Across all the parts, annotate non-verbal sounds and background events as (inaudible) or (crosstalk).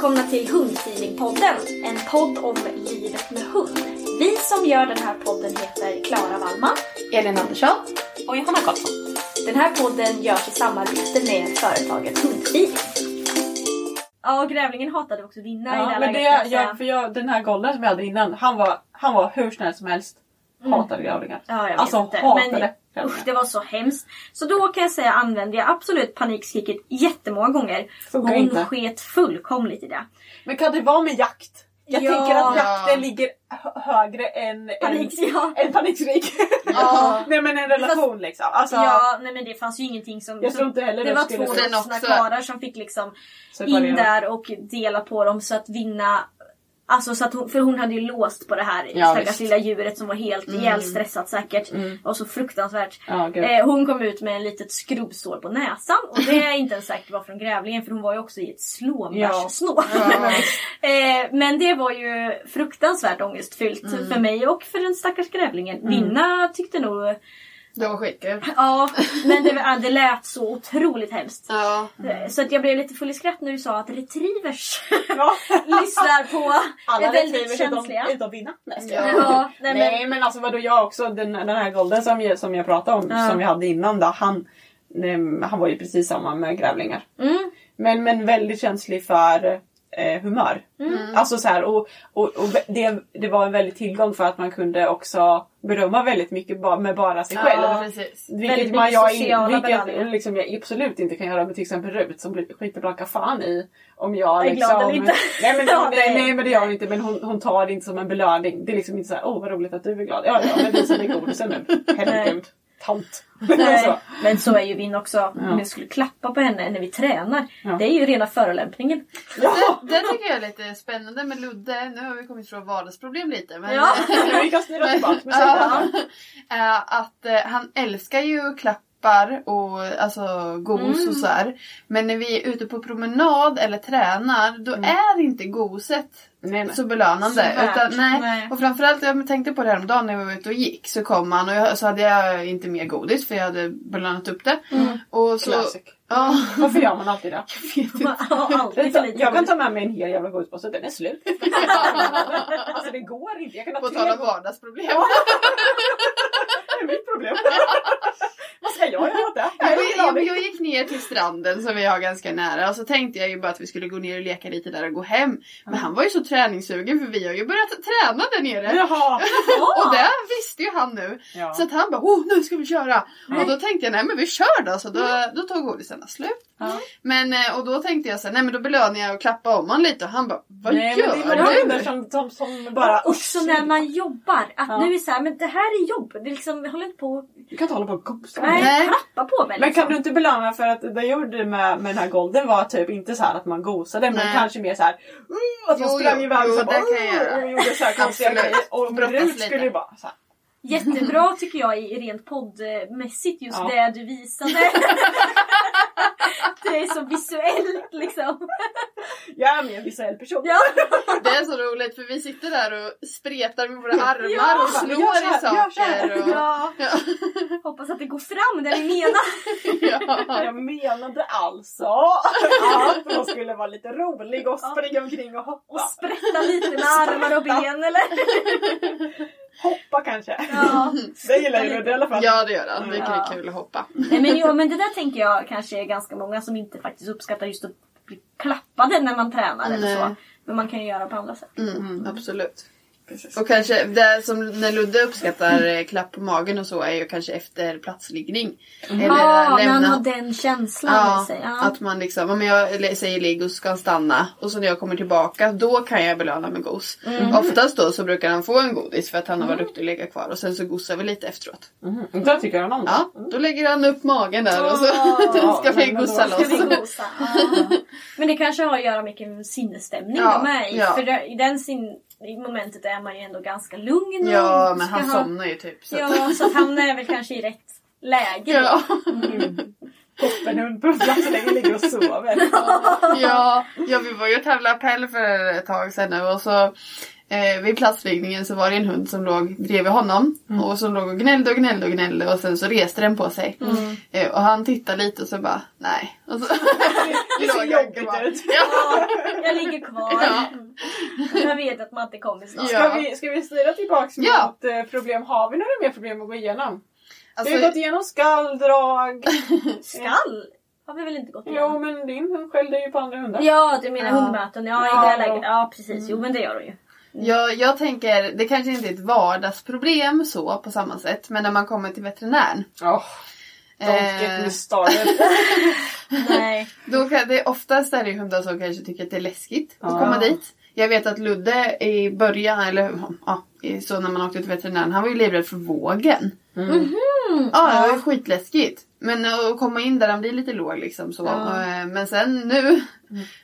Välkomna till Hundfeelingpodden, en podd om livet med hund. Vi som gör den här podden heter Klara Wallman. Elin Andersson och Johanna Karlsson. Den här podden görs i samarbete med företaget Hundfeeling. Ja, och grävlingen hatade också vinna i det Ja, här men det, läget, kan jag för jag, den här golden som jag hade innan, han var, han var hur snäll som helst. Hatade grävlingar. Ja, jag vet alltså inte. hatade Men. Usch, det var så hemskt. Så då kan jag säga använde jag absolut panikskriket jättemånga gånger. Funkar hon inte. sket fullkomligt i det. Men kan det vara med jakt? Jag Ja. tänker att jakten ligger hö- högre än, Panik, än, (laughs) ja. än panikskrik. Ja. (laughs) Nej men en relation liksom. Alltså, Ja, nej men det fanns ju ingenting som... Jag tror inte heller det det var skulle- två Sen vuxna också- karlar som fick liksom separera. in där och dela på dem så att vinna Alltså så att hon, för hon hade ju låst på det här Ja, stackars lilla djuret som var helt ihjälstressat säkert. Och så fruktansvärt. Ja, eh, hon kom ut med en litet skrubbsår på näsan. Och det är inte ens säkert var från grävlingen för hon var ju också i ett slånbärssnå. (laughs) eh, men det var ju fruktansvärt ångestfyllt för mig och för den stackars grävlingen. Vinna tyckte nog Det var skitkul. Ja, men det, det lät så otroligt hemskt. Ja. Eh, Så att jag blev lite full i skratt när du sa att retrievers (laughs) Ja. (laughs) lyssnar på Alla är väldigt retrievers utom, känsliga. utom vinna. Ska Ja. Ja, nej, men, Nej men alltså vadå jag också, den, den här golden som jag, som jag pratade om, Ja. som vi hade innan då, han, han var ju precis samma med grävlingar. mm, Men, men väldigt känslig för eh, humör. Mm. Alltså så här, och, och, och det, det var en väldig tillgång för att man kunde också berömma väldigt mycket ba, med bara sig själv. Ja, precis. Väldigt Vilket, man, mycket jag, vilket liksom, jag absolut inte kan göra med till exempel Rut som blir skitblanka fan i om jag Är liksom... glad eller inte. Nej men, (laughs) Ja, nej, nej. men det gör hon inte men hon, hon tar det inte som en belöning. Det är liksom inte såhär åh vad roligt att du är glad. Ja ja men visa mig godisen nu. Herregud. Tant. nej, (laughs) men så är ju Vinn också. Om jag skulle klappa på henne när vi tränar. Ja. Det är ju rena förolämpningen. Ja! Det, det tycker jag är lite spännande med Ludde. Nu har vi kommit från vardagsproblem lite. Men, Ja. Vi kan styra tillbaka Men, musiken. ja, (laughs) Eh, att eh, han älskar ju klappar och alltså gos och så här. Men när vi är ute på promenad eller tränar då är inte goset Nej, nej. så belönande. Så utan, nej. Nej. Och framförallt, jag tänkte på det häromdagen när vi var ute och gick så kom han och jag, så hade jag inte mer godis för jag hade belönat upp det. Och så, Classic. ja, Varför gör man alltid det? (laughs) Jag kan ta med mig en hel jävla godispåse, den är slut. (laughs) alltså det går inte. Jag kan ha på tal om vardagsproblem. (laughs) Är mitt problem. (laughs) Vad ska jag göra åt det? Jag gick ner till stranden som vi har ganska nära och så tänkte jag ju bara att vi skulle gå ner och leka lite där och gå hem. Men han var ju så träningssugen för vi har ju börjat träna där nere. Jaha. (laughs) Och det visste ju han nu. Ja. Så att han bara oh nu ska vi köra. Och då tänkte jag nej men vi kör då. Så då, då tog godisarna slut. Ja. Men eh, och då tänkte jag så här, nej men då belönar jag och klappa om han lite och han bara vad Nej, gör men det är du? som, som, som bara... Också när man jobbar. Att Ja. nu är så här, men det här är jobb. Det är liksom, håller inte på Du kan inte hålla på och gosa. Nej, Nej, klappa på mig Men liksom. kan du inte belöna för att det jag gjorde med, med den här golden var typ inte så här att man gosade men kanske mer så här uh, att man Jo, sprang jo, iväg jo, och så det bara, kan jag uh, och gjorde så här konstiga grejer. Och Brottas Rut lite. skulle ju bara så här, Jättebra tycker jag i rent poddmässigt just Ja. det du visade. (laughs) det är så visuellt liksom. jag är mer en visuell person. Ja. Det är så roligt för vi sitter där och spretar med våra armar Ja. och slår här, i saker. Och, Ja. ja. Hoppas att det går fram det vi menar. Ja. Jag menade alltså att hon skulle vara lite rolig och springa omkring och hoppa. Och sprätta lite med armar och ben eller? Hoppa kanske. Ja. Det gillar ju Ludde i alla fall. ja det gör han. Det är kul att hoppa. Nej, men, jo, men det där tänker jag kanske är ganska många som inte faktiskt uppskattar just att bli klappade när man tränar eller så. Men man kan ju göra på andra sätt. Mm, Absolut. Precis. Och kanske det som när Ludde uppskattar eh, klapp på magen och så är ju kanske efter platsliggning. Eller Ja, när han lämna. har den känslan Ja, i sig. Ja. att man liksom, om jag eller säger ligg och ska stanna och så när jag kommer tillbaka då kan jag belöna med gos. Mm. Oftast då så brukar han få en godis för att han har varit duktig att ligga kvar och sen så gosar vi lite efteråt. Mm. Då tycker han om det. Ja, då lägger han upp magen där och så (laughs) ska vi gosa ska Ska vi loss. gosa? Ja. Men det kanske har att göra med vilken sinnesstämning Ja, de är i. ja. För det, i den sin, i momentet är man ju ändå ganska lugn. och Ja, men han ha- somnar ju typ. Så. Ja, så att han är väl kanske i rätt läge. Ja. Toppenhund Puffla så länge ligger och sover. (laughs) ja, ja, vi var ju och tävlade appell för ett tag sedan nu och så eh, vid platsligningen så var det en hund som låg bredvid honom och som låg och gnällde och gnällde och gnällde och sen så reste den på sig. Eh, och han tittade lite och så bara nej. Och så (laughs) Det ser jobbigt ut. Ja. Jag ligger kvar. Ja. Jag vet att Matte kommer snart. Ja. Ska, vi, ska vi styra tillbaks mot Ja. eh, problem? Har vi några mer problem att gå igenom? Alltså, vi har gått igenom skalldrag. (laughs) Skall har vi väl inte gått jo igenom? men din hund skällde ju på andra hundar. Ja, du menar Ja. hundmöten. Ja, Ja. i det läget. Ja, precis. Jo, men det gör hon ju. Jag, jag tänker, det kanske inte är ett vardagsproblem så på samma sätt men när man kommer till veterinären. Oh, don't Eh. get me started. (laughs) Nej. Då kan det, oftast är det hundar som kanske tycker att det är läskigt att komma dit. Jag vet att Ludde i början, eller ja, så när man åkte till veterinären, han var ju livrädd för vågen. Mm. Ja, det var ju skitläskigt. Men att komma in där, han blir lite låg liksom så. Ja. Eh, Men sen nu,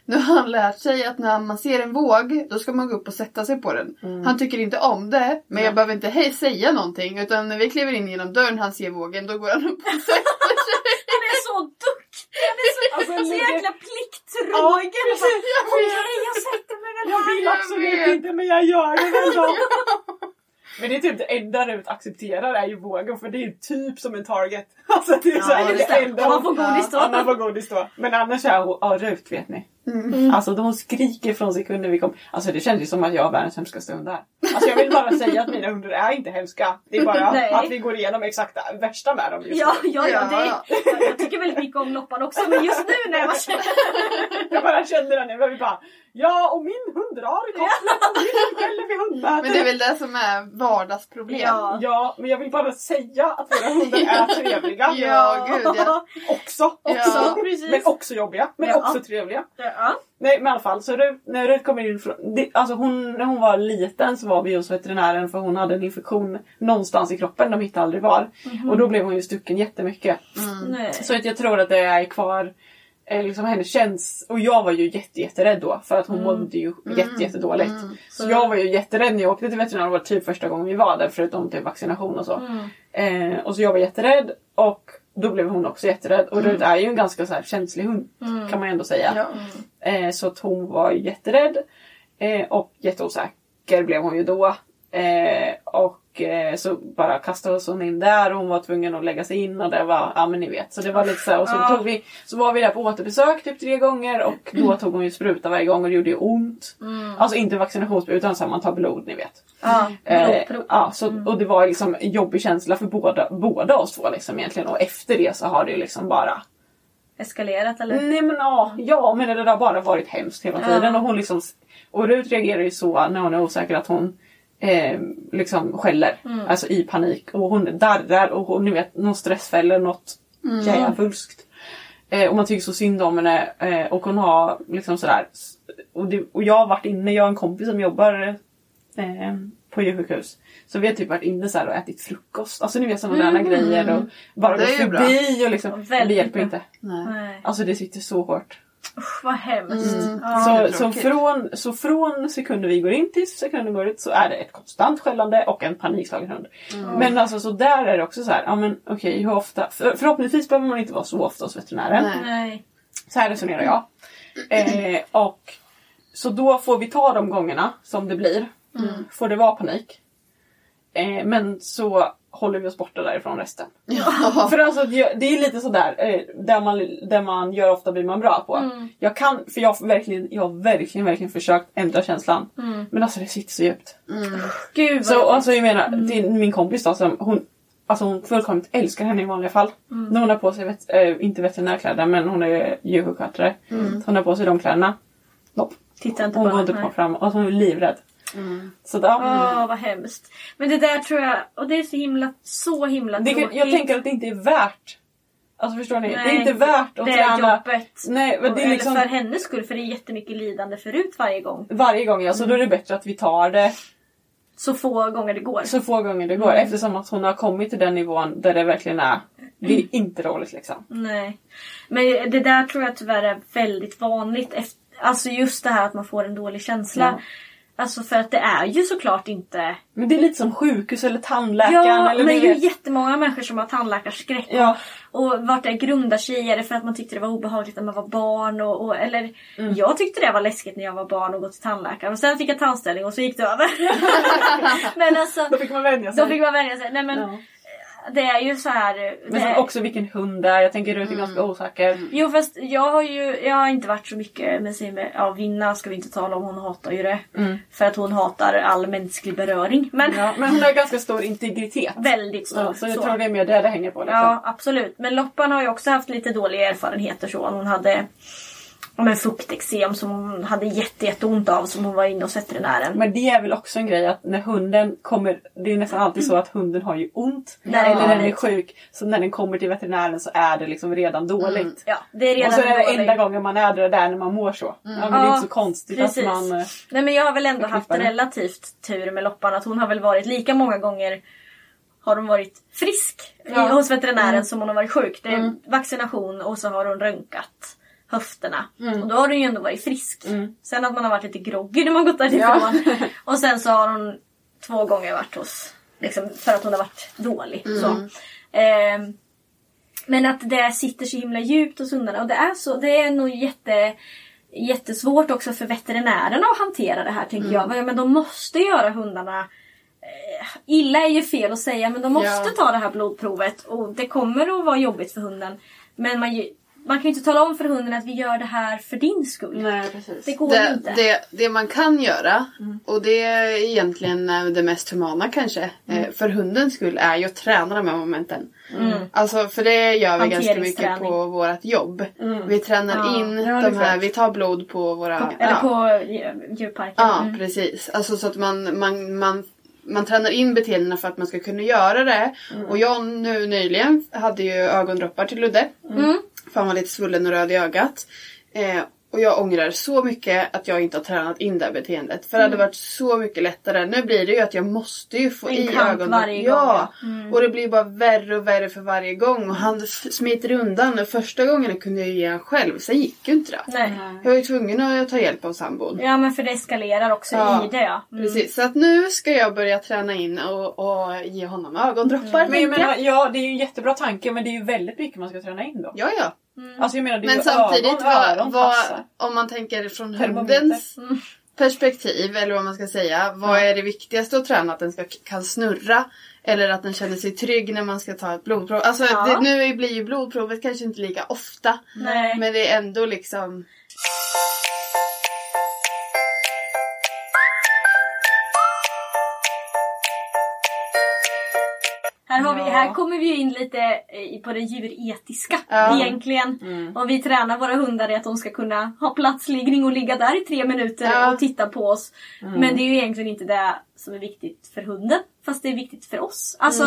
nu har han lärt sig att när man ser en våg, då ska man gå upp och sätta sig på den. Han tycker inte om det, men jag behöver inte hej säga någonting. Utan när vi kliver in genom dörren, han ser vågen, då går han upp och sätter sig. Han är så duktig! Han är så, (laughs) Alltså, så ligger- jäkla Ja, plikttrogen. Jag vet. Okej, jag sätter mig väl Jag här. vill Jag absolut vet. inte men jag gör det ändå. (laughs) Men det är typ det enda Rut accepterar är ju vågen för det är typ som en target. (laughs) Alltså det är så Ja, här, just det det. enda Och man får godis då. Ja, man får godis då. Men annars är hon, ja Rut vet ni. Mm. Alltså de skriker från sekunder vi kom. Alltså det känns ju som att jag har världens hemskaste hundar. Alltså jag vill bara säga att mina hundar är inte hemska. Det är bara (laughs) Nej. att vi går igenom exakt det värsta med dem just Ja, nu. ja, ja. Det, Ja. jag, jag tycker väldigt mycket om Loppan också, men just nu när jag känner... (laughs) Jag bara kände det nu. Vill bara Ja och min hund drar i kopplet och min skäller vid hundmötet. Men det är väl det som är vardagsproblem. Ja. Ja, men jag vill bara säga att våra hundar är (laughs) trevliga. Ja, gud ja. Också. Också, också. precis. Men också jobbiga. Men Ja. också trevliga. Ja. Nej men i alla fall, så Rut, när Rut kommer in från... Det, alltså hon, när hon var liten så var vi hos veterinären för hon hade en infektion någonstans i kroppen. De hittade aldrig var. Och då blev hon ju stucken jättemycket. Nej. Så att jag tror att det är kvar eh, liksom hennes känns... Och jag var ju jätte, jätterädd då för att hon mådde ju jätte, jättedåligt. Så jag var ju jätterädd när jag åkte till veterinären. Det var typ första gången vi var där förutom till vaccination och så. Eh, och så jag var jätterädd och då blev hon också jätterädd. Och Rut är ju en ganska så här känslig hund kan man ju ändå säga. Ja. Eh, så att hon var jätterädd. Eh, och jätteosäker blev hon ju då. Eh, och eh, så bara kastades hon in där och hon var tvungen att lägga sig in och det var, ja men ni vet. Så det var lite så här, och så, tog vi, så var vi där på återbesök typ tre gånger och då tog hon ju spruta varje gång och det gjorde ju ont. Alltså inte vaccinationsspruta utan så här, man tar blod ni vet. Ja, Eh, blodprov. ja, så, Och det var liksom en jobbig känsla för båda, båda oss två liksom egentligen och efter det så har det ju liksom bara Eskalerat eller? Nej men ja, ja men det har bara varit hemskt hela tiden. Och, hon liksom, och Rut reagerar ju så när hon är osäker att hon eh, liksom skäller. Alltså i panik. Och hon darrar och hon, ni vet, någon stressfäller något djävulskt. Eh, och man tycker så synd om henne. Eh, och hon har liksom sådär. Och, det, och jag har varit inne, jag har en kompis som jobbar eh, på djursjukhus. Så vi har typ varit inne så och ätit frukost. Alltså ni vet sådana Mm. grejer och bara gått ju bra. förbi och liksom. Ja, Det hjälper bra. inte. Nej. Alltså det sitter så hårt. Usch vad hemskt. Mm. Ja. så, så, från, så från sekunden vi går in till sekunden går ut så är det ett konstant skällande och en panikslagen hund. Men alltså så där är det också så här, ja men okej hur ofta, för, förhoppningsvis behöver man inte vara så ofta hos veterinären. Nej. Så här resonerar jag. Eh, och Så då får vi ta de gångerna som det blir. Får det vara panik. Eh, men så håller vi oss borta därifrån resten. Ja. För alltså det det är lite sådär, eh, där man, där man gör ofta blir man bra på. Mm. Jag kan, för jag har verkligen, jag har verkligen, verkligen försökt ändra känslan. Mm. Men alltså det sitter så djupt. Gud vad Så alltså jag menar, till min kompis då som hon Alltså hon fullkomligt älskar henne i vanliga fall. När hon har på sig, vet, äh, inte veterinärkläder men hon är djursjukskötare. Så hon har på sig de kläderna. Nopp. Titta inte Hon på går inte på fram. Alltså hon är livrädd. Så då, Åh vad hemskt. Men det där tror jag, och det är så himla, så himla det, tråkigt. jag tänker att det inte är värt. Alltså förstår ni? det är Nej, inte värt att det träna. jobbet. Nej, men det är Eller liksom för hennes skull, för det är jättemycket lidande förut varje gång. varje gång. Ja, så då är det bättre att vi tar det Så få gånger det går. så få gånger det går. Eftersom att hon har kommit till den nivån där det verkligen är, det är inte roligt liksom. Nej. Men det där tror jag tyvärr är väldigt vanligt. Alltså just det här att man får en dålig känsla. Ja. Alltså för att det är ju såklart inte... Men det är lite som sjukhus eller tandläkaren. Ja, eller men det är ju vet. jättemånga människor som har tandläkarskräck. Ja. Och vart det grundar sig är det för att man tyckte det var obehagligt när man var barn? Och, och, eller Mm. jag tyckte det var läskigt när jag var barn och gå till tandläkaren. Och sen fick jag tandställning och så gick det över. (laughs) men alltså, Då fick man vänja sig. då fick man vänja sig. Nej men Ja. Det är ju så här. Men sen är, också vilken hund det är. Jag tänker Rut är ganska osäker. Jo fast jag har ju jag har inte varit så mycket med sin ja, Vinna ska vi inte tala om, hon hatar ju det. För att hon hatar all mänsklig beröring. Men Ja, men hon har ganska stor integritet. väldigt stor. Ja, så jag så. tror det är mer det det hänger på. Liksom. Ja absolut. Men Loppan har ju också haft lite dåliga erfarenheter så. Hon hade men fukteksem som hon hade jätte, jätteont av som hon var inne hos veterinären. Men det är väl också en grej att när hunden kommer, det är nästan alltid så att hunden har ju ont. När det eller kommer den är sjuk. Så när den kommer till veterinären så är det liksom redan dåligt. Ja, det är redan Och så är det dåligt. enda gången man är där, där när man mår så. Ja, men det är Ja, inte så konstigt precis. att man... eh, Nej men jag har väl ändå haft relativt tur med Loppan. Att hon har väl varit lika många gånger har hon varit frisk Ja. hos veterinären Mm. som hon har varit sjuk. Det är vaccination och så har hon röntgat höfterna. Och då har hon ju ändå varit frisk. Sen att man har varit lite groggy när man gått därifrån. (laughs) och sen så har hon två gånger varit hos, liksom, för att hon har varit dålig. Så. Ehm, men att det sitter så himla djupt hos hundarna och det är så, det är nog jätte jättesvårt också för veterinärerna att hantera det här tänker jag. Men de måste göra hundarna eh, Illa är ju fel att säga men de måste Ja. ta det här blodprovet och det kommer att vara jobbigt för hunden. Men man, man kan ju inte tala om för hunden att vi gör det här för din skull. Nej, precis. Det går Det, inte. det, det man kan göra, och det är egentligen eh, det mest humana kanske, eh, för hundens skull, är ju att träna de här momenten. Alltså för det gör vi ganska mycket på vårt jobb. Vi tränar Ja. in de här, vi tar blod på våra... Eller ja. på djur- djurparken. Ja, Mm. precis. Alltså så att man, man, man, man tränar in beteendena för att man ska kunna göra det. Och jag nu nyligen hade ju ögondroppar till Ludde. Mm. För han var lite svullen och röd i ögat. Eh, och jag ångrar så mycket att jag inte har tränat in det här beteendet. För det hade varit så mycket lättare. Nu blir det ju att jag måste ju få Mm. En i ögondroppar. varje gång, Ja! Mm. Och det blir bara värre och värre för varje gång. Och han smiter undan. Första gången kunde jag ge han själv. Sen gick ju inte det. Nej. Jag var ju tvungen att ta hjälp av sambon. Ja men för det eskalerar också Ja, i det ja. Mm. Precis, så att nu ska jag börja träna in och, och ge honom ögondroppar. Men tänker jag. menar, ja det är ju en jättebra tanke men det är ju väldigt mycket man ska träna in då. Ja, ja. Alltså jag menar det är Men ju samtidigt, ögon, vad, öron, vad, om man tänker från hundens perspektiv, eller vad man ska säga. Vad är det viktigaste att träna? Att den ska, kan snurra? Eller att den känner sig trygg när man ska ta ett blodprov? Alltså Ja. det, nu blir ju blodprovet kanske inte lika ofta. Nej. Men det är ändå liksom... Här, har vi, Ja. här kommer vi in lite eh, på det djuretiska Ja. egentligen. Och vi tränar våra hundar i att de ska kunna ha platsliggning och ligga där i tre minuter Ja. och titta på oss. Men det är ju egentligen inte det som är viktigt för hunden. Fast det är viktigt för oss. Alltså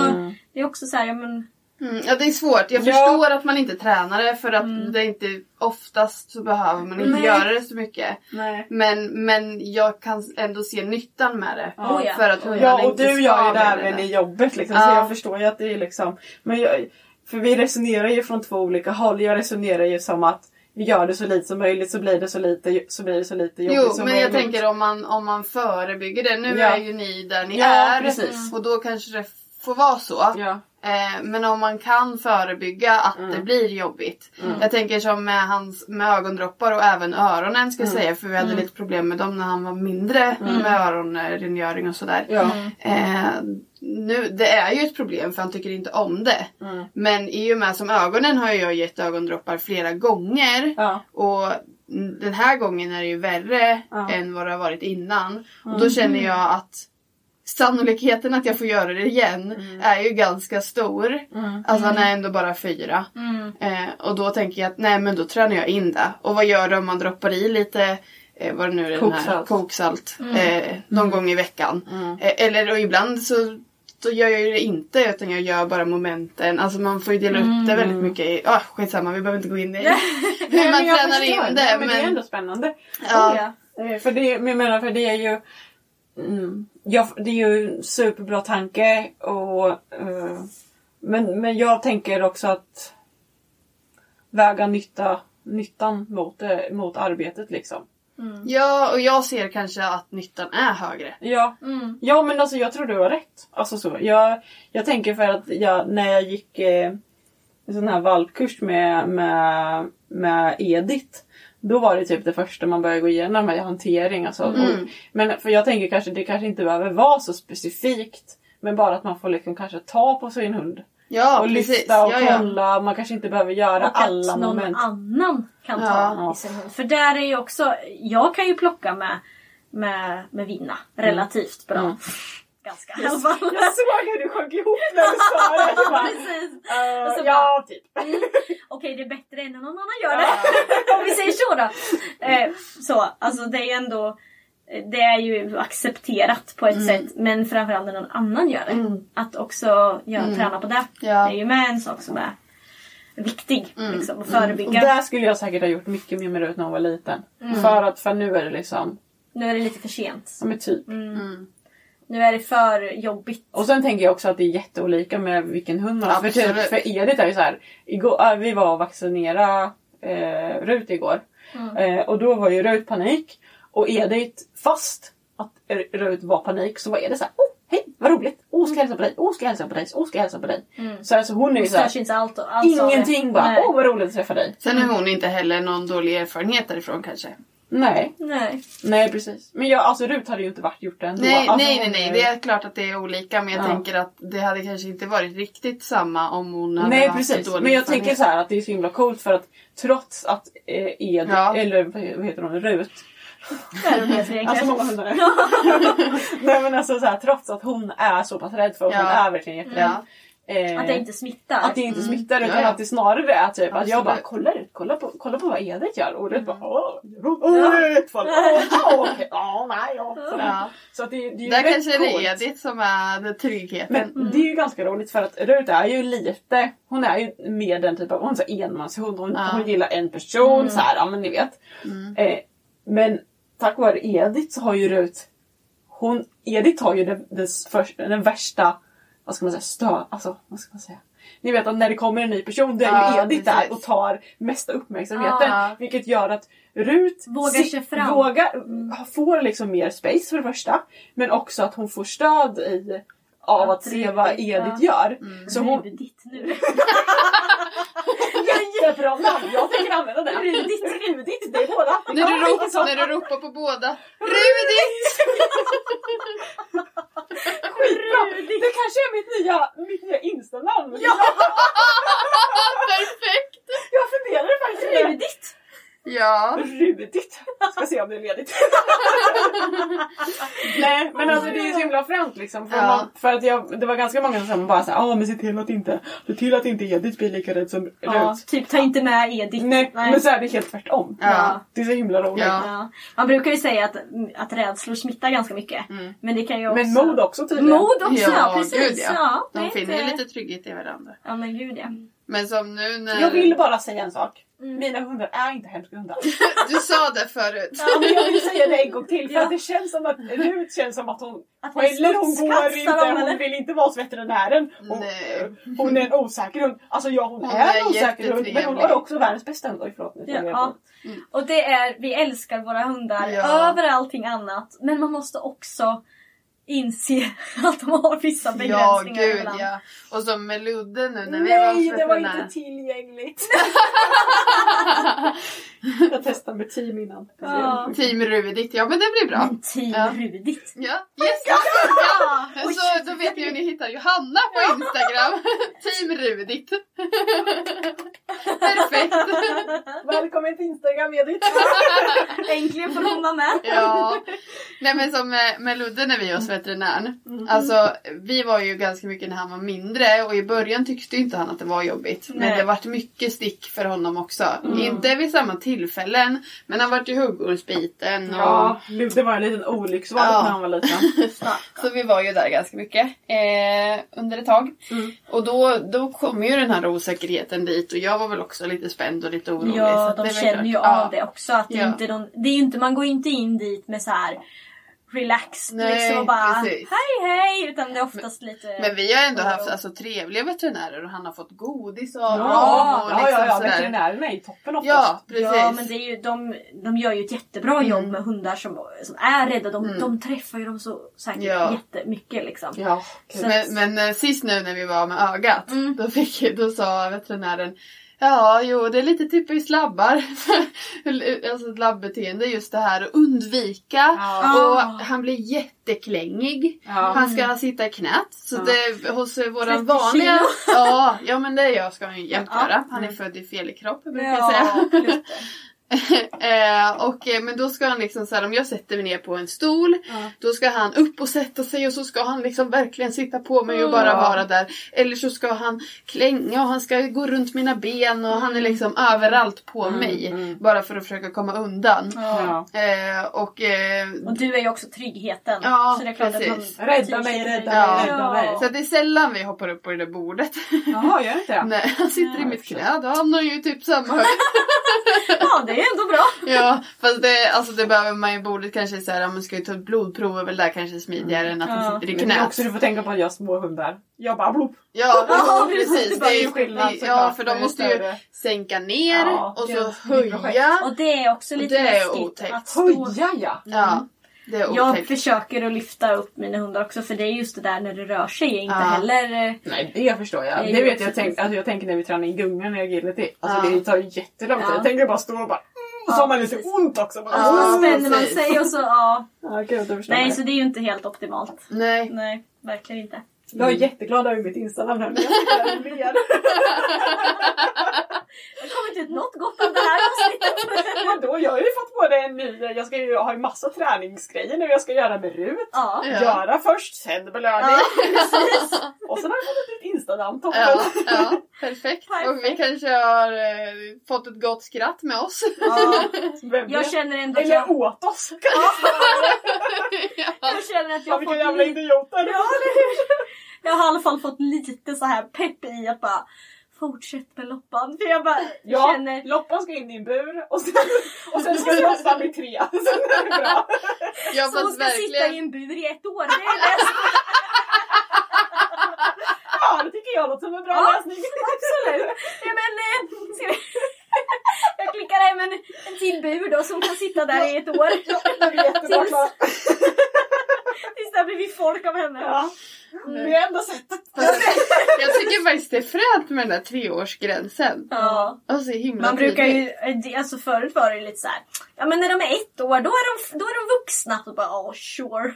det är också så här, men Mm, ja det är svårt. Jag Ja. förstår att man inte tränar det för att det är inte oftast så behöver man inte Nej. göra det så mycket. Nej. Men, men jag kan ändå se nyttan med det. Oh, ja. För att hundarna Ja och inte du gör ju det även i jobbet liksom, så Ja. jag förstår ju att det är liksom... Men jag, för vi resonerar ju från två olika håll. Jag resonerar ju som att vi gör det så lite som möjligt så blir det så lite, så blir det så lite jobbigt Jo, som men jag möjligt. tänker om man, om man förebygger det. Nu Ja. är ju ni där ni Ja, är. precis. Och då kanske det får vara så. Ja. Eh, men om man kan förebygga att Mm. det blir jobbigt. Jag tänker som med, hans, med ögondroppar och även öronen ska jag Mm. säga. För vi hade lite problem med dem när han var mindre med öronrengöring och sådär. Ja. Eh, nu, det är ju ett problem för han tycker inte om det. Mm. Men i och med som ögonen har jag gett ögondroppar flera gånger. Ja. Och den här gången är det ju värre än vad det har varit innan. Och då känner jag att sannolikheten att jag får göra det igen är ju ganska stor. Alltså han är ändå bara fyra. Mm. Eh, och då tänker jag att nej men då tränar jag in det. Och vad gör du om man droppar i lite eh, vad det nu är den här Koksalt. koksalt eh, någon gång i veckan. Eh, eller och ibland så då gör jag ju det inte utan jag gör bara momenten. Alltså man får ju dela upp det väldigt mycket ah skitsamma vi behöver inte gå in i (laughs) hur man men tränar in det. men det är ändå spännande. ja, Oh, ja. Eh, För det, men jag menar, för det är ju... Mm, ja, det är ju en superbra tanke och... eh, men, men jag tänker också att väga nytta, nyttan mot, eh, mot arbetet liksom. ja och jag ser kanske att nyttan är högre. Ja, Mm. ja men alltså jag tror du har rätt. Alltså så. Jag, jag tänker för att jag, när jag gick eh, en sån här valpkurs med, med, med Edith. Då var det typ det första man började gå igenom med hantering. Alltså. Mm. Och, men för jag tänker kanske det kanske inte behöver vara så specifikt. Men bara att man får liksom kanske ta på sin hund. Ja och precis. lyfta och ja, ja. kolla. Man kanske inte behöver göra Och alla att någon moment. annan kan ta Ja. i sin hund. För där är ju också, jag kan ju plocka med, med, med Vinna relativt bra. Mm. Ganska i alla fall. Jag såg hur du sjönk ihop när du sa det. (laughs) Jag bara, Precis. Och så ja, typ. Okej, det är bättre än när någon annan gör det. (laughs) Om vi säger så då. Eh, så, alltså det är ju ändå det är ju accepterat på ett Mm. sätt men framförallt när någon annan gör det. Att också göra, träna på det. Mm. Ja. Mm. Det är ju med en sak som är viktig. Liksom, att Och förebygga. där skulle jag säkert ha gjort mycket mer med Rut när hon var liten. Mm. För att för nu är det liksom, Nu är det lite för sent. ja men typ. Nu är det för jobbigt. Och sen tänker jag också att det är jätteolika med vilken hund man har. För, typ, för Edith är ju så här, igår, äh, vi var och vaccinerade eh, Rut igår. Eh, och då var ju Rut panik. Och Edith, fast att Rut var panik så var Edith såhär, oh, hej vad roligt! Åh ska jag hälsa på dig, åh ska jag hälsa på dig, åh ska jag hälsa på dig. Så alltså hon är ju såhär, inte allt, alls av ingenting bara, åh vad roligt att träffa dig. Sen är hon inte heller någon dålig erfarenhet därifrån kanske. Nej, Nej. nej precis. Men jag, alltså Rut hade ju inte varit gjort det ändå. Nej, alltså, nej, nej, hon nej. är- Det är klart att det är olika men jag Ja. tänker att det hade kanske inte varit riktigt samma om hon hade Nej precis, dålig men jag erfarenhet. tänker så här att det är så himla coolt för att trots att eh, Ed, Ja. eller vad heter hon, Rut. Alltså många (laughs) hundar. Nej men alltså så här, trots att hon är så pass rädd för och hon Ja. är verkligen jätterädd. Ja. Eh, Att det inte smittar. att det inte smittar utan Ja, ja. att det snarare är typ att jag Absolut. bara kollar ut, kolla på, kolla på vad Edith gör och Rut bara åh, åh, Rut, åh, (laughs) åh, okej, åh, nej, ja. Sådär. Ja. Så att det, det är ju Där rätt kanske det coolt. är Edith som är tryggheten. Men det är ju ganska roligt för att Rut är ju lite, hon är ju mer den typen av, hon är enmanshund, hon, Ja. hon gillar en person så här, ja men ni vet. Eh, men tack vare Edith så har ju Rut, hon, Edith har ju den, den, den värsta, vad ska man säga, stö, alltså vad ska man säga. Ni vet att när det kommer en ny person då är ju Ja, Edith där och tar mesta uppmärksamheten. Ja. Vilket gör att Rut Vågar si- sig fram. vågar, får liksom mer space för det första. Men också att hon får stöd i av Att att se vad Edith ja. gör. Så hon... Rudigt nu. (laughs) Jättebra namn! Jag tänker använda det. Rudigt. Rudigt, det är båda. När du, Ja, rop, när du ropar på båda. Rudit! (laughs) Skitbra. Det kanske är mitt nya, mitt nya Insta-namn. (laughs) Perfekt! Jag funderade faktiskt på det. Rudigt. Ja. Rudigt. Ska se om det är ledigt. (laughs) Nej men alltså det är så himla fränt liksom. För, Ja. man, för att jag, det var ganska många som bara såhär, ja men se till att inte, se till att inte Edith blir lika rädd som Ja, Rut. typ ta inte med Edith. Nej, men så är det helt tvärtom. Ja. Det är så himla roligt. Ja. Ja. Man brukar ju säga att, att rädslor smittar ganska mycket. Men det kan ju också... Men mod också tydligen. Mod också, ja, Ja, precis. gud, ja. De är finner ju lite trygghet i varandra. Ja men gud ja. Men som nu när... Jag vill bara säga en sak. Mm. Mina hundar är inte hemska hundar. (laughs) Du sa det förut. Ja, men jag vill säga det en gång till för Ja. att det känns som att Rut känns som att hon Att hon, eller hon går inte, hon eller? vill inte vara hos veterinären. Hon, Nej. hon är en osäker hund. Alltså ja hon, Hon är, är en osäker hund men hon har också världens bästa hund. Oj förlåt nu Ja, ja. Och det är, vi älskar våra hundar Ja. över allting annat. Men man måste också inse (laughs) att de har vissa Ja, begränsningar gud ibland. ja. Och som med Ludde nu när vi var Nej det var inte tillgängligt. (laughs) jag testade med team innan. Ja. Team Rudigt, ja men det blir bra. Team Ja. Rudigt. Ja, yes. ja. Så då vet ni hur ni hittar Johanna på Instagram. (laughs) Team Rudigt. Perfekt. Välkommen till Instagram Edith. Äntligen får hon vara med. Ja. Nej men som med, med Ludde när vi var hos veterinären. Alltså vi var ju ganska mycket när han var mindre och i början tyckte inte han att det var jobbigt. Men Nej. det vart mycket stick för honom också. Inte vid samma tillfällen men han vart ju huggormsbiten och Ja, Ludde var en liten olycksvalp Ja. när han var liten. (laughs) Så vi var ju där ganska mycket eh, under ett tag. Mm. Och då, då kom ju den här osäkerheten dit och jag var väl också lite spänd och lite orolig. Ja, de det känner klart. ju Ja. av det också. Att det, Ja. inte de, det är inte, man går ju inte in dit med så här relaxed Nej, liksom och bara precis. hej hej. Utan det är oftast lite... Men vi har ändå haft Ja. alltså, trevliga veterinärer och han har fått godis av Ja, dem. ja, Och ja, liksom ja, sådär. veterinärerna är toppen oftast. Ja, precis. Ja men det är ju, de, de gör ju ett jättebra jobb Mm. med hundar som, som är rädda. De, de träffar ju dem så säkert Ja. jättemycket liksom. Ja, Men, att- men eh, sist nu när vi var med ögat, Mm. då, fick, då sa veterinären Ja, jo det är lite typiskt labbar. (laughs) alltså ett labbeteende just det här att undvika. Ja. Och Ah. han blir jätteklängig. Ja. Han ska sitta i knät. Så Ja. det, hos 30 våran vanliga... Ja, ja men det jag ska han ju jämt göra. Han är född i fel kropp brukar jag säga. (laughs) Ja, (laughs) eh, och, eh, men då ska han liksom så här, om jag sätter mig ner på en stol, då ska han upp och sätta sig och så ska han liksom verkligen sitta på mig och bara Mm. vara där. Eller så ska han klänga och han ska gå runt mina ben och Mm. han är liksom överallt på mig. Bara för att försöka komma undan. Ja. Eh, och, eh, Och du är ju också tryggheten. Ja, så det är klart precis. att man Rädda mig, rädda Ja. mig, rädda mig. så det är sällan vi hoppar upp på det där bordet. Jaha, gör inte det? (laughs) Nej, han sitter i mitt knä, då hamnar ju typ samma (laughs) höjd. Ja, det är ändå bra. (laughs) Ja, fast det, alltså det behöver man ju bordet kanske så här, om man ska ju ta ett blodprov är väl där kanske smidigare än att Ja. sitter i Men det knät. också du får tänka på att jag har små hundar. Jag bara blop. Ja, Ja, precis. det Det är ju skillnad Ja, för det de måste ju sänka ner Ja, och det så höja. Och det är också Och lite det är läskigt otäckt. att stå... Höja ja! Ja, det är Jag försöker att lyfta upp mina hundar också för det är just det där när det rör sig inte Ja. heller... eh, Nej det förstår jag. Det Det vet jag. Tänk, alltså, jag tänker när vi tränar in gungan i agility. Alltså Ja. det tar jättelång tid. Ja. Jag tänker bara stå och bara mm, och så Ja, har man lite precis. ont också. Bara, Ja, Så spänner man sig och så ja. (laughs) Ja, gud, Nej så det är ju inte helt optimalt. Nej. Nej, verkligen inte. Jag är jätteglad över mitt Instagram här. men Jag sitter här och (laughs) (laughs) ut något gott av det här avsnittet. (laughs) Vadå? Jag har ju fått både en ny... Jag ska ju ha en massa träningsgrejer nu jag ska göra med Rut. Ja. Göra först, sen belöning. Ja. (laughs) Och sen har jag fått ett nytt Instagram. toppen. Ja, ja, perfekt. Perfekt. Och vi kanske har eh, fått ett gott skratt med oss. Ja. (laughs) Vem Jag känner ändå att Eller jag, åt oss. ja. jag känner att jag Ja, har vilka fått jävla lite... idioter. Ja? Jag har i alla fall fått lite så här pepp i att bara fortsätt med loppan. För jag bara Ja, känner... Loppan ska in i en bur och sen, (laughs) och sen ska Loppan bli tre. (laughs) Sen är det bra. Ja, Så hon ska sitta i verkligen. en bur i ett år. Det är bäst. (laughs) Ja, det tycker jag låter som en bra Ja. lösning. Absolut. Ja, men, eh, ska vi... Jag klickar hem en, en till bur då som kan sitta där i ett år. Det blir jättebra Tills-. Tills det har blivit folk av henne. Ja. Det är enda sättet. Jag tycker faktiskt det är fränt med den där treårsgränsen. Ja. Alltså himla Man brukar ju, det- alltså förut var det lite så här. ja men när de är ett år då är de, då är de vuxna. Och bara, oh sure.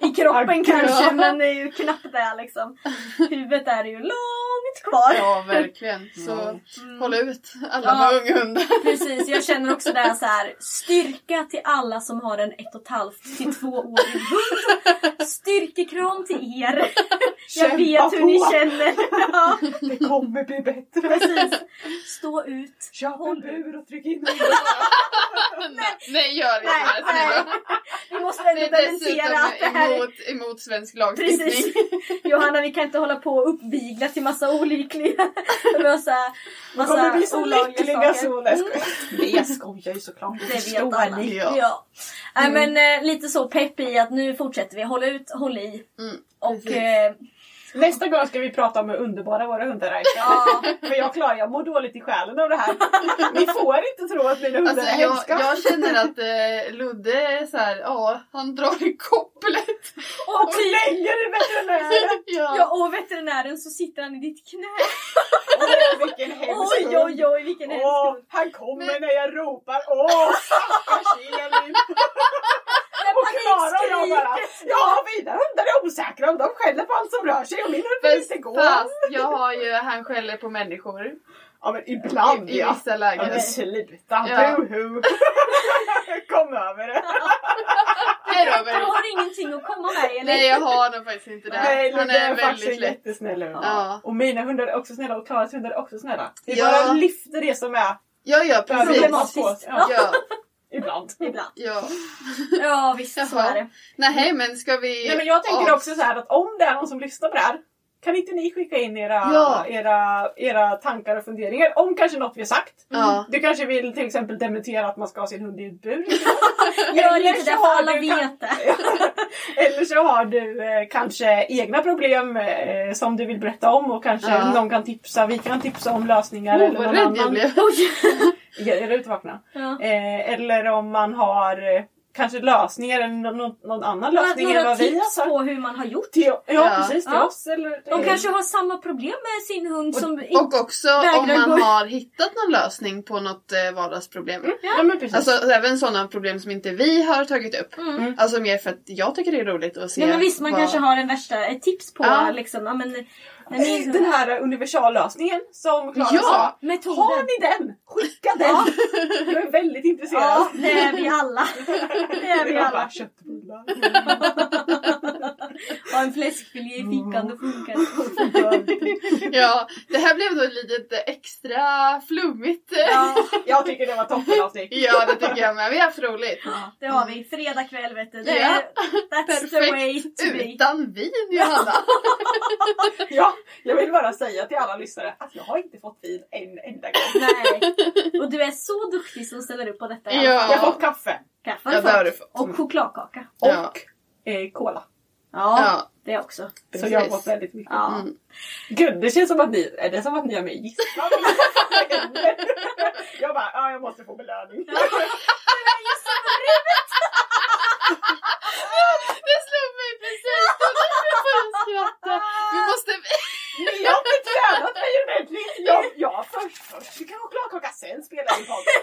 (laughs) I kroppen kanske men det är ju knappt det liksom. Huvudet är ju långt kvar. Ja, verkligen. Så håll ut alla Ja. med unghundar. (laughs) Precis, jag känner också det här, så här styrka till alla som har en ett och ett halvt till två årig hund. Styrkekram till er. (laughs) Jag Kämpa vet hur ni på. känner. (laughs) Ja, Det kommer bli bättre. precis. Stå ut. Köp en bur och tryck in den. (laughs) Nej, nej, gör inte Nej, det. nej. Vi måste Det ändå dementera att det här är emot, emot svensk lagstiftning. Precis. Johanna, vi kan inte hålla på och uppvigla till massa olyckliga... Massa, De kommer bli massa så lyckliga saker. så. Nej, jag skojar. Nej, jag skojar ju såklart. Det vet Förstår alla. ni? Ja. Ja. Nej, men eh, lite så pepp i att nu fortsätter vi. Håll ut, håll i. Mm, och eh, Nästa gång ska vi prata om hur underbara våra hundar är. ja, (laughs) För jag klarar, jag mår dåligt i själen av det här. Ni får inte tro att mina hundar Alltså, är jag, hemska. jag känner att eh, Ludde är så här, ja, han drar i kopplet. Och slänger i veterinären! (laughs) Ja. ja, och veterinären så sitter han i ditt knä. (laughs) Åh, vilken hemsk Oj, oj, oj, vilken hemsk han kommer när jag ropar. Åh, stackars Elin! Och Klara och jag bara, ja mina hundar är osäkra och de skäller på allt som rör sig och min hund vill inte gå. Fast jag har ju, han skäller på människor. Ja men ibland I, i ja. vissa Ja lägen. men sluta, Ja. buhu! (laughs) Kom över det! Han har ingenting att komma med eller? Nej jag har nog faktiskt inte det. Nej, han är är faktiskt väldigt lätt. jättesnäll hund. Ja. Och mina hundar är också snälla och Klaras hundar är också snälla. Det är Ja. bara lyfter det som är Ja, ja precis. Problematiskt. Ja. Ja, ibland. Ibland. ja. Ja, visst så är det. Nej men ska vi... Nej, men jag tänker också så här att om det är någon som lyssnar på det här kan inte ni skicka in era, Ja. era, era tankar och funderingar om kanske något vi har sagt? Ja. Du kanske vill till exempel dementera att man ska ha sin hund i ett bur? (laughs) Gör Eller inte så det har för alla vet det. (laughs) Eller så har du eh, kanske egna problem eh, som du vill berätta om och kanske Ja. någon kan tipsa. Vi kan tipsa om lösningar Oh, eller vad någon rädd annan. Jag Är ute vakna? Ja. Eh, eller om man har eh, kanske lösningar eller någon, någon annan lösning än Några vad vi har tips sagt. på hur man har gjort. Till, ja, Ja. precis till Ja. oss. Eller, De kanske har samma problem med sin hund som... Och också om man gå- har hittat någon lösning på något eh, vardagsproblem. Ja, men precis. Alltså även sådana problem som inte vi har tagit upp. Mm. Alltså mer för att jag tycker det är roligt att se Ja, men visst, man vad... kanske har en värsta, ett tips på Ja. liksom, ja, men, Den här universallösningen som Klara Ja, sa. metoden. Har ni den? Skicka den! Jag är väldigt intresserad. Ja, det är vi alla. (laughs) Det är vi Jag alla. bara, köttbullar. Ha en fläskfilé i fickan, då funkar det. (laughs) Ja, det här blev då lite extra flummigt. Ja, Jag tycker det var toppen avsnitt. Ja, det tycker jag med. Vi har haft roligt. det har vi. Fredag kväll vet du. Det Ja. är, that's the way Perfekt. to be. Utan vin, Johanna. (laughs) Ja, jag vill bara säga till alla lyssnare att jag har inte fått vin en enda gång. Nej. Och du är så duktig som ställer upp på detta Ja. Jag har fått kaffe Kaffe har Ja, du fått. fått. Och chokladkaka. och Ja. eh, cola. Ja, Ja. det också. Så Precis. jag har fått väldigt mycket. Ja. Mm. Gud, det känns som att ni, är det som att ni har mig gisslan? (laughs) jag bara, ja jag måste få belöning. (laughs) (laughs) Det slog mig precis. Det var därför jag började skratta. Vi måste... Ni har inte tränat mig ordentligt. Jag, jag först, först fick jag chokladkaka, sen spelar vi podden.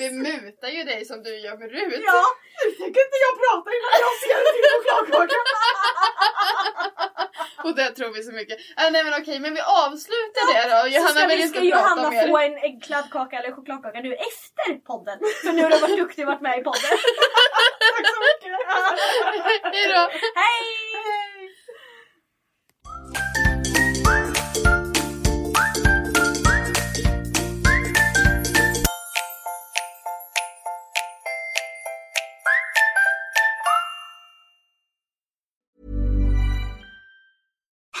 Vi mutar ju dig som du gör med Rut. Ja, nu tänker inte jag prata innan jag ser till chokladkaka. Och det tror vi så mycket. Äh, nej men okej, men vi avslutar det då. Så Johanna ska, vill vi, ska Johanna få en äggkladdkaka eller chokladkaka nu efter podden. För nu har du varit duktig och varit med i podden. (laughs) Tack så mycket. Hej